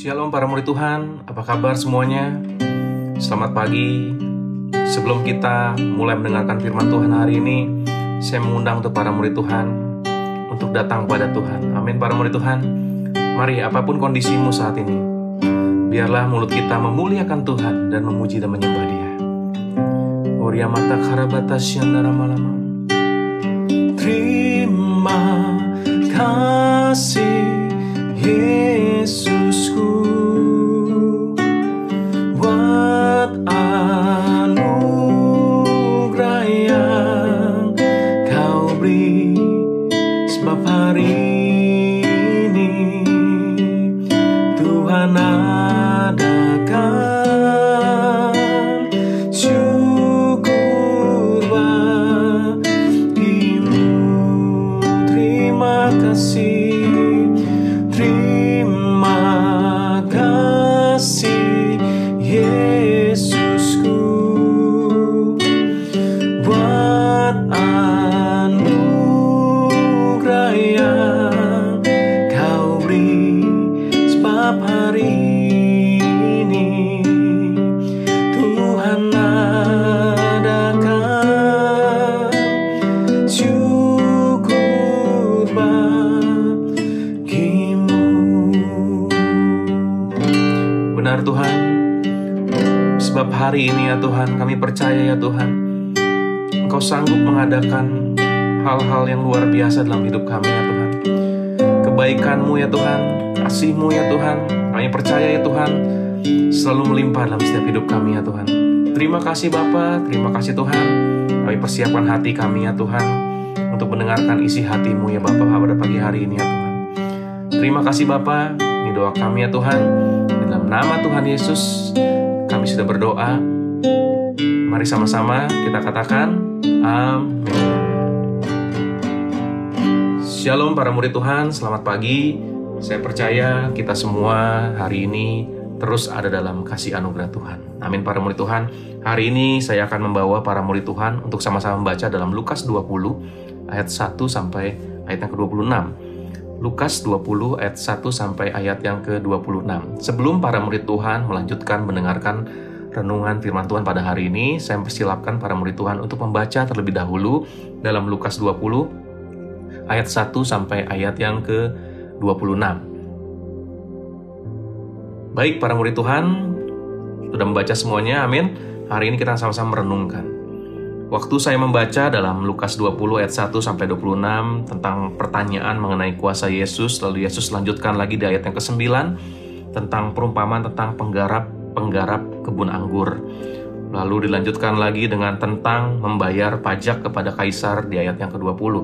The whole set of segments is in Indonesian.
Shalom para murid Tuhan, apa kabar semuanya? Selamat pagi. Sebelum kita mulai mendengarkan firman Tuhan hari ini, saya mengundang untuk para murid Tuhan untuk datang pada Tuhan. Amin para murid Tuhan. Mari apa pun kondisimu saat ini, biarlah mulut kita memuliakan Tuhan dan memuji dan menyembah Dia. Oria mata karabata syandara. Terima kasih hari ini ya Tuhan. Kami percaya ya Tuhan. Engkau sanggup mengadakan hal-hal yang luar biasa dalam hidup kami ya Tuhan. Kebaikanmu ya Tuhan. Kasihmu ya Tuhan. Kami percaya ya Tuhan Selalu melimpah dalam setiap hidup kami ya Tuhan. Terima kasih Bapa, terima kasih Tuhan. Kami persiapkan hati kami ya Tuhan Untuk mendengarkan isi hatimu ya Bapa pada pagi hari ini ya Tuhan. Terima kasih Bapa, ini doa kami ya Tuhan. Dalam nama Tuhan Yesus Kami sudah berdoa Mari sama-sama kita katakan Amin Shalom para murid Tuhan, selamat pagi. Saya percaya kita semua hari ini terus ada dalam kasih anugerah Tuhan. Amin para murid Tuhan. Hari ini saya akan membawa para murid Tuhan untuk sama-sama membaca dalam Lukas 20 ayat 1 sampai ayat yang ke-26. Lukas 20 ayat 1 sampai ayat yang ke-26. Sebelum para murid Tuhan melanjutkan mendengarkan renungan firman Tuhan pada hari ini, saya persilapkan para murid Tuhan untuk membaca terlebih dahulu dalam Lukas 20 ayat 1 sampai ayat yang ke-26. Baik para murid Tuhan, sudah membaca semuanya, amin. Hari ini kita sama-sama merenungkan. Waktu saya membaca dalam Lukas 20 ayat 1 sampai 26 tentang pertanyaan mengenai kuasa Yesus, lalu Yesus lanjutkan lagi di ayat yang ke-9 tentang perumpamaan tentang penggarap penggarap kebun anggur. Lalu dilanjutkan lagi dengan tentang membayar pajak kepada kaisar di ayat yang ke-20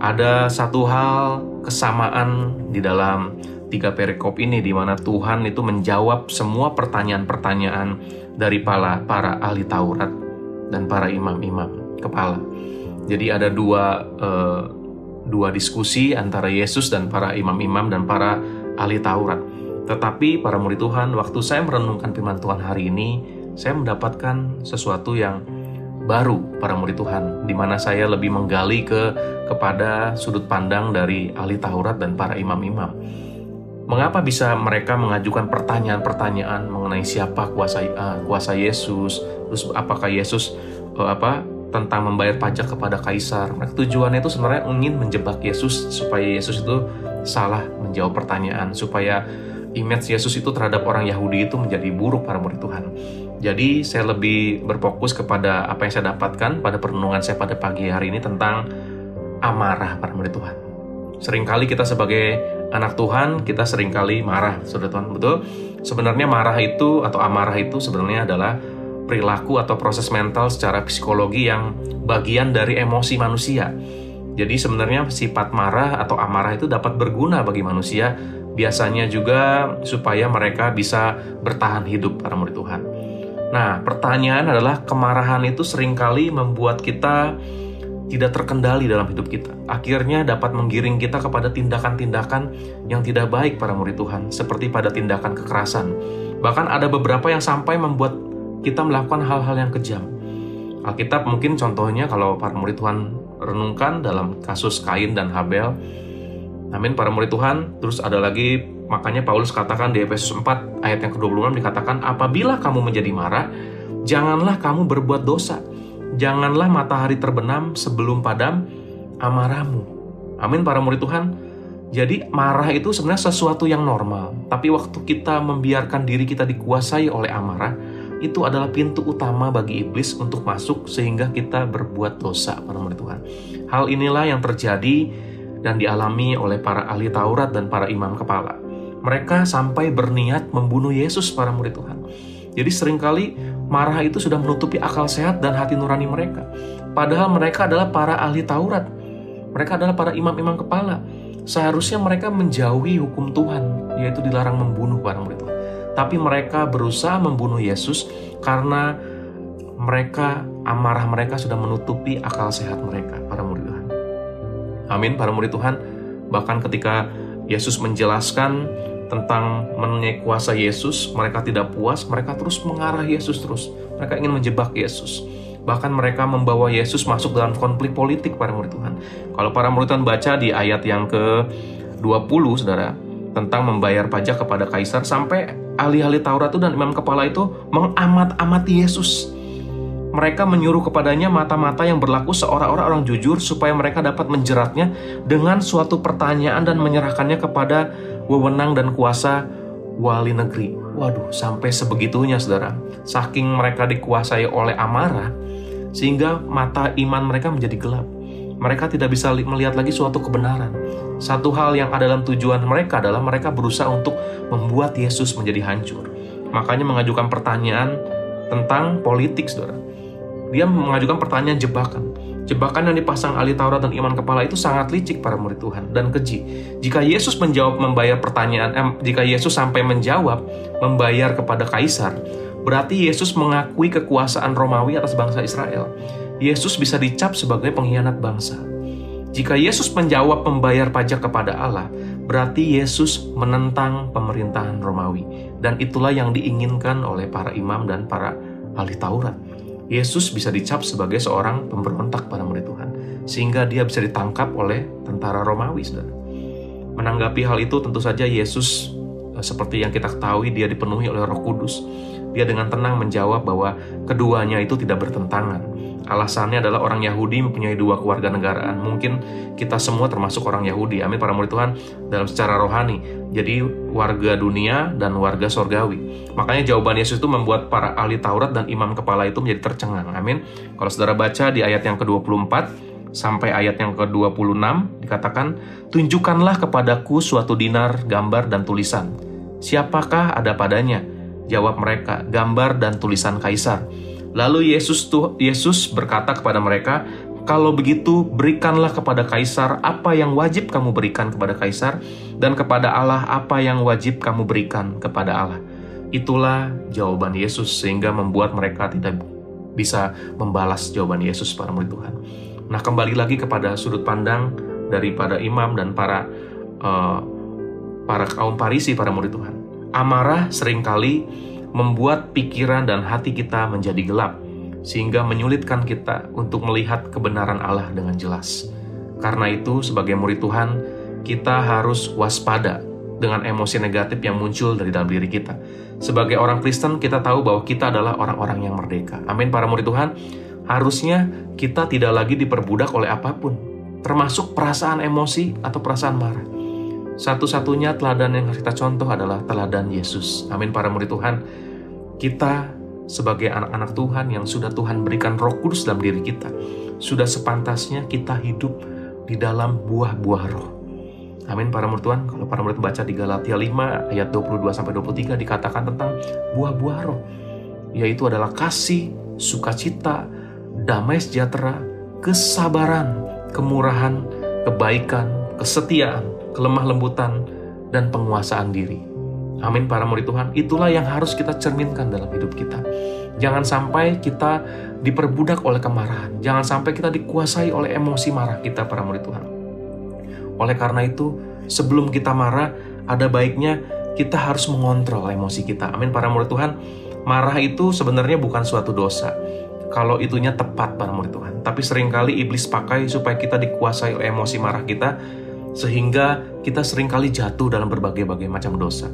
ada satu hal kesamaan di dalam tiga perikop ini di mana Tuhan itu menjawab semua pertanyaan-pertanyaan dari para para ahli Taurat dan para imam-imam kepala. Jadi ada dua eh, dua diskusi antara Yesus dan para imam-imam dan para ahli Taurat. Tetapi para murid Tuhan, waktu saya merenungkan firman Tuhan hari ini, saya mendapatkan sesuatu yang baru para murid Tuhan, di mana saya lebih menggali ke kepada sudut pandang dari ahli Taurat dan para imam-imam. Mengapa bisa mereka mengajukan pertanyaan-pertanyaan mengenai siapa kuasa uh, kuasa Yesus, terus apakah Yesus uh, apa tentang membayar pajak kepada kaisar? Mereka tujuannya itu sebenarnya ingin menjebak Yesus supaya Yesus itu salah menjawab pertanyaan, supaya image Yesus itu terhadap orang Yahudi itu menjadi buruk para murid Tuhan. Jadi saya lebih berfokus kepada apa yang saya dapatkan pada perenungan saya pada pagi hari ini tentang amarah para murid Tuhan. Seringkali kita sebagai anak Tuhan, kita sering kali marah, saudara Tuhan. Betul? Sebenarnya marah itu atau amarah itu sebenarnya adalah perilaku atau proses mental secara psikologi yang bagian dari emosi manusia. Jadi sebenarnya sifat marah atau amarah itu dapat berguna bagi manusia, biasanya juga supaya mereka bisa bertahan hidup para murid Tuhan. Nah, pertanyaan adalah kemarahan itu sering kali membuat kita tidak terkendali dalam hidup kita. Akhirnya dapat menggiring kita kepada tindakan-tindakan yang tidak baik para murid Tuhan, seperti pada tindakan kekerasan. Bahkan ada beberapa yang sampai membuat kita melakukan hal-hal yang kejam. Alkitab mungkin contohnya kalau para murid Tuhan renungkan dalam kasus Kain dan Habel. Amin para murid Tuhan. Terus ada lagi Makanya Paulus katakan di Efesus 4 ayat yang ke-26 dikatakan, apabila kamu menjadi marah, janganlah kamu berbuat dosa. Janganlah matahari terbenam sebelum padam amarahmu. Amin para murid Tuhan. Jadi marah itu sebenarnya sesuatu yang normal. Tapi waktu kita membiarkan diri kita dikuasai oleh amarah, itu adalah pintu utama bagi iblis untuk masuk sehingga kita berbuat dosa para murid Tuhan. Hal inilah yang terjadi dan dialami oleh para ahli Taurat dan para imam kepala. Mereka sampai berniat membunuh Yesus para murid Tuhan. Jadi sering kali marah itu sudah menutupi akal sehat dan hati nurani mereka. Padahal mereka adalah para ahli Taurat. Mereka adalah para imam-imam kepala. Seharusnya mereka menjauhi hukum Tuhan, yaitu dilarang membunuh para murid Tuhan tapi mereka berusaha membunuh Yesus karena mereka amarah mereka sudah menutupi akal sehat mereka para murid Tuhan. Amin para murid Tuhan. Bahkan ketika Yesus menjelaskan tentang mengenai kuasa Yesus, mereka tidak puas, mereka terus mengarah Yesus terus. Mereka ingin menjebak Yesus. Bahkan mereka membawa Yesus masuk dalam konflik politik para murid Tuhan. Kalau para murid Tuhan baca di ayat yang ke-20, Saudara, tentang membayar pajak kepada kaisar sampai ahli-ahli Taurat itu dan imam kepala itu mengamat-amati Yesus. Mereka menyuruh kepadanya mata-mata yang berlaku seorang-orang orang jujur supaya mereka dapat menjeratnya dengan suatu pertanyaan dan menyerahkannya kepada wewenang dan kuasa wali negeri. Waduh, sampai sebegitunya saudara. Saking mereka dikuasai oleh amarah, sehingga mata iman mereka menjadi gelap. Mereka tidak bisa melihat lagi suatu kebenaran. Satu hal yang ada dalam tujuan mereka adalah mereka berusaha untuk membuat Yesus menjadi hancur. Makanya mengajukan pertanyaan tentang politik, saudara. Dia mengajukan pertanyaan jebakan. Jebakan yang dipasang ahli Taurat dan iman kepala itu sangat licik para murid Tuhan dan keji. Jika Yesus menjawab membayar pertanyaan, eh, jika Yesus sampai menjawab membayar kepada kaisar, berarti Yesus mengakui kekuasaan Romawi atas bangsa Israel. Yesus bisa dicap sebagai pengkhianat bangsa. Jika Yesus menjawab membayar pajak kepada Allah, berarti Yesus menentang pemerintahan Romawi. Dan itulah yang diinginkan oleh para imam dan para ahli Taurat. Yesus bisa dicap sebagai seorang pemberontak pada murid Tuhan. Sehingga dia bisa ditangkap oleh tentara Romawi. Saudara. Menanggapi hal itu tentu saja Yesus eh, seperti yang kita ketahui dia dipenuhi oleh roh kudus. Dia dengan tenang menjawab bahwa keduanya itu tidak bertentangan Alasannya adalah orang Yahudi mempunyai dua keluarga negaraan. Mungkin kita semua termasuk orang Yahudi. Amin para murid Tuhan dalam secara rohani. Jadi warga dunia dan warga sorgawi. Makanya jawaban Yesus itu membuat para ahli Taurat dan imam kepala itu menjadi tercengang. Amin. Kalau saudara baca di ayat yang ke-24 sampai ayat yang ke-26 dikatakan, Tunjukkanlah kepadaku suatu dinar, gambar, dan tulisan. Siapakah ada padanya? Jawab mereka, gambar dan tulisan kaisar. Lalu Yesus tuh Yesus berkata kepada mereka, "Kalau begitu, berikanlah kepada kaisar apa yang wajib kamu berikan kepada kaisar dan kepada Allah apa yang wajib kamu berikan kepada Allah." Itulah jawaban Yesus sehingga membuat mereka tidak bisa membalas jawaban Yesus para murid Tuhan. Nah, kembali lagi kepada sudut pandang daripada imam dan para uh, para kaum Parisi para murid Tuhan. Amarah sering kali membuat pikiran dan hati kita menjadi gelap, sehingga menyulitkan kita untuk melihat kebenaran Allah dengan jelas. Karena itu, sebagai murid Tuhan, kita harus waspada dengan emosi negatif yang muncul dari dalam diri kita. Sebagai orang Kristen, kita tahu bahwa kita adalah orang-orang yang merdeka. Amin, para murid Tuhan. Harusnya kita tidak lagi diperbudak oleh apa pun, termasuk perasaan emosi atau perasaan marah. Satu-satunya teladan yang harus kita contoh adalah teladan Yesus. Amin para murid Tuhan. Kita sebagai anak-anak Tuhan yang sudah Tuhan berikan roh kudus dalam diri kita. Sudah sepantasnya kita hidup di dalam buah-buah roh. Amin para murid Tuhan. Kalau para murid baca di Galatia 5 ayat 22 sampai 23 dikatakan tentang buah-buah roh, yaitu adalah kasih, sukacita, damai sejahtera, kesabaran, kemurahan, kebaikan, kesetiaan, kelemah lembutan, dan penguasaan diri. Amin para murid Tuhan, itulah yang harus kita cerminkan dalam hidup kita. Jangan sampai kita diperbudak oleh kemarahan. Jangan sampai kita dikuasai oleh emosi marah kita para murid Tuhan. Oleh karena itu, sebelum kita marah, ada baiknya kita harus mengontrol emosi kita. Amin para murid Tuhan. Marah itu sebenarnya bukan suatu dosa. Kalau itunya tepat para murid Tuhan. Tapi sering kali iblis pakai supaya kita dikuasai oleh emosi marah kita Sehingga kita sering kali jatuh dalam berbagai-bagai macam dosa.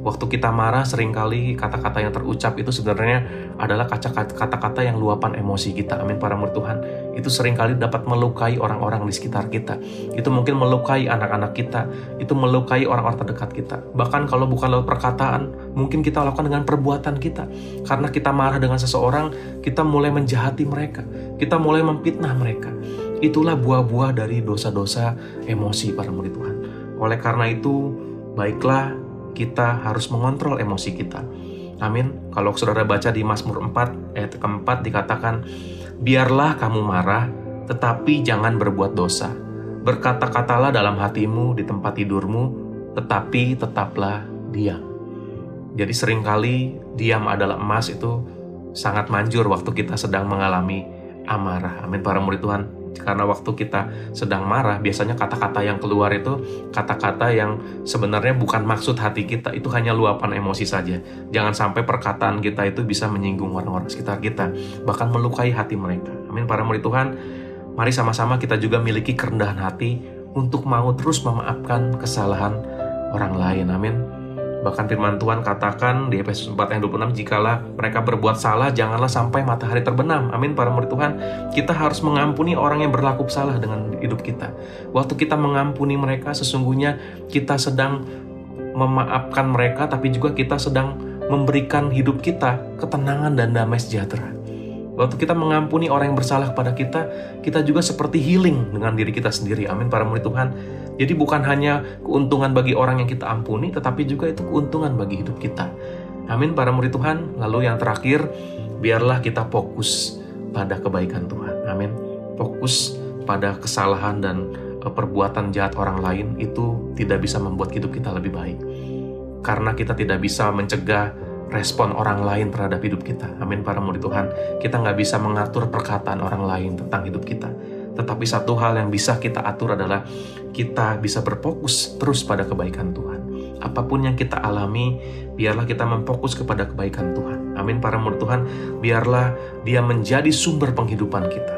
Waktu kita marah, sering kali kata-kata yang terucap itu sebenarnya adalah kata-kata yang luapan emosi kita. Amin, para murid Tuhan. Itu sering kali dapat melukai orang-orang di sekitar kita. Itu mungkin melukai anak-anak kita. Itu melukai orang-orang terdekat kita. Bahkan kalau bukan lewat perkataan, mungkin kita lakukan dengan perbuatan kita. Karena kita marah dengan seseorang, kita mulai menjahati mereka. Kita mulai memfitnah mereka. Itulah buah-buah dari dosa-dosa emosi para murid Tuhan. Oleh karena itu, baiklah kita harus mengontrol emosi kita. Amin. Kalau saudara baca di Mazmur 4 ayat keempat dikatakan, Biarlah kamu marah, tetapi jangan berbuat dosa. Berkata-katalah dalam hatimu di tempat tidurmu, tetapi tetaplah diam. Jadi sering kali diam adalah emas itu sangat manjur waktu kita sedang mengalami amarah. Amin para murid Tuhan karena waktu kita sedang marah biasanya kata-kata yang keluar itu kata-kata yang sebenarnya bukan maksud hati kita. Itu hanya luapan emosi saja. Jangan sampai perkataan kita itu bisa menyinggung orang-orang sekitar kita bahkan melukai hati mereka. Amin. Para murid Tuhan mari sama-sama kita juga miliki kerendahan hati untuk mau terus memaafkan kesalahan orang lain. Amin Bahkan firman Tuhan katakan di Efesus 4 ayat 26, jikalah mereka berbuat salah, janganlah sampai matahari terbenam. Amin, para murid Tuhan. Kita harus mengampuni orang yang berlaku salah dengan hidup kita. Waktu kita mengampuni mereka, sesungguhnya kita sedang memaafkan mereka, tapi juga kita sedang memberikan hidup kita ketenangan dan damai sejahtera. Waktu kita mengampuni orang yang bersalah kepada kita, kita juga seperti healing dengan diri kita sendiri. Amin, para murid Tuhan. Jadi bukan hanya keuntungan bagi orang yang kita ampuni, tetapi juga itu keuntungan bagi hidup kita. Amin para murid Tuhan. Lalu yang terakhir, biarlah kita fokus pada kebaikan Tuhan. Amin. Fokus pada kesalahan dan e, perbuatan jahat orang lain itu tidak bisa membuat hidup kita lebih baik. Karena kita tidak bisa mencegah respon orang lain terhadap hidup kita. Amin para murid Tuhan. Kita nggak bisa mengatur perkataan orang lain tentang hidup kita tetapi satu hal yang bisa kita atur adalah kita bisa berfokus terus pada kebaikan Tuhan. Apa pun yang kita alami, biarlah kita memfokus kepada kebaikan Tuhan. Amin para murid Tuhan, biarlah dia menjadi sumber penghidupan kita.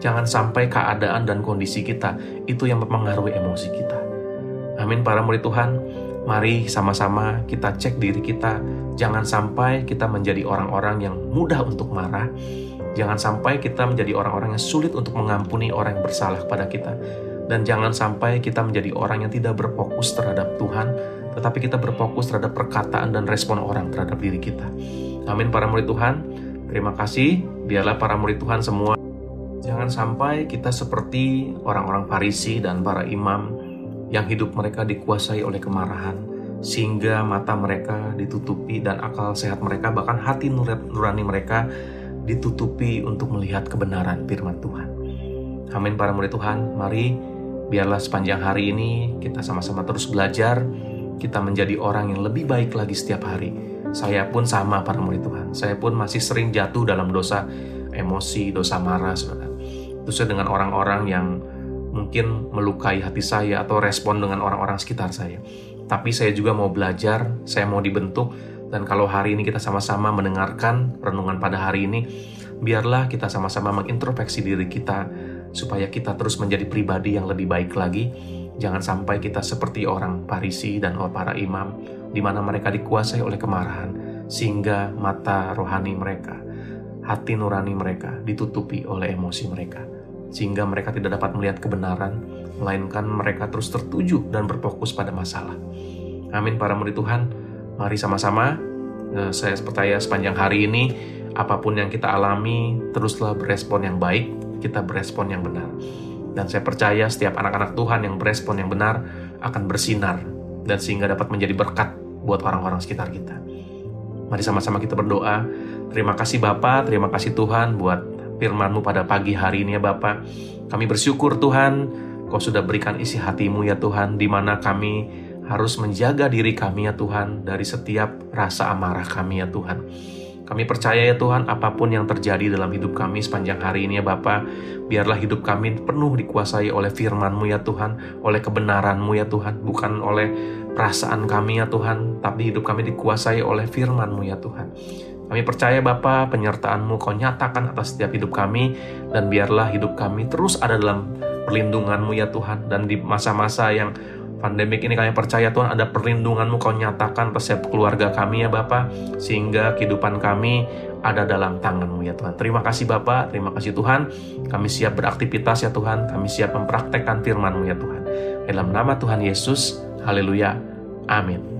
Jangan sampai keadaan dan kondisi kita itu yang mempengaruhi emosi kita. Amin para murid Tuhan, mari sama-sama kita cek diri kita. Jangan sampai kita menjadi orang-orang yang mudah untuk marah, Jangan sampai kita menjadi orang-orang yang sulit untuk mengampuni orang yang bersalah kepada kita. Dan jangan sampai kita menjadi orang yang tidak berfokus terhadap Tuhan, tetapi kita berfokus terhadap perkataan dan respon orang terhadap diri kita. Amin para murid Tuhan. Terima kasih. Biarlah para murid Tuhan semua Jangan sampai kita seperti orang-orang Farisi dan para imam yang hidup mereka dikuasai oleh kemarahan, sehingga mata mereka ditutupi dan akal sehat mereka, bahkan hati nurani mereka ditutupi untuk melihat kebenaran firman Tuhan. Amin para murid Tuhan, mari biarlah sepanjang hari ini kita sama-sama terus belajar, kita menjadi orang yang lebih baik lagi setiap hari. Saya pun sama para murid Tuhan, saya pun masih sering jatuh dalam dosa emosi, dosa marah, saudara. Terus dengan orang-orang yang mungkin melukai hati saya atau respon dengan orang-orang sekitar saya. Tapi saya juga mau belajar, saya mau dibentuk dan kalau hari ini kita sama-sama mendengarkan renungan pada hari ini, biarlah kita sama-sama mengintrospeksi diri kita supaya kita terus menjadi pribadi yang lebih baik lagi. Jangan sampai kita seperti orang Parisi dan para imam di mana mereka dikuasai oleh kemarahan sehingga mata rohani mereka, hati nurani mereka ditutupi oleh emosi mereka sehingga mereka tidak dapat melihat kebenaran melainkan mereka terus tertuju dan berfokus pada masalah. Amin para murid Tuhan. Mari sama-sama, eh, saya percaya sepanjang hari ini, apa pun yang kita alami, teruslah berespon yang baik, kita berespon yang benar. Dan saya percaya setiap anak-anak Tuhan yang berespon yang benar akan bersinar, dan sehingga dapat menjadi berkat buat orang-orang sekitar kita. Mari sama-sama kita berdoa. Terima kasih Bapak, terima kasih Tuhan buat firman-Mu pada pagi hari ini ya Bapak. Kami bersyukur Tuhan, Kau sudah berikan isi hatimu ya Tuhan, di mana kami harus menjaga diri kami ya Tuhan dari setiap rasa amarah kami ya Tuhan. Kami percaya ya Tuhan apa pun yang terjadi dalam hidup kami sepanjang hari ini ya Bapa, biarlah hidup kami penuh dikuasai oleh firman-Mu ya Tuhan, oleh kebenaran-Mu ya Tuhan, bukan oleh perasaan kami ya Tuhan, tapi hidup kami dikuasai oleh firman-Mu ya Tuhan. Kami percaya Bapa, penyertaan-Mu Kau nyatakan atas setiap hidup kami, dan biarlah hidup kami terus ada dalam perlindungan-Mu ya Tuhan. Dan di masa-masa yang pandemik ini kami percaya Tuhan ada perlindungan-Mu kau nyatakan resep keluarga kami ya Bapak. Sehingga kehidupan kami ada dalam tangan-Mu ya Tuhan. Terima kasih Bapak, terima kasih Tuhan. Kami siap beraktivitas ya Tuhan, kami siap mempraktekkan firman-Mu ya Tuhan. Dalam nama Tuhan Yesus, haleluya, amin.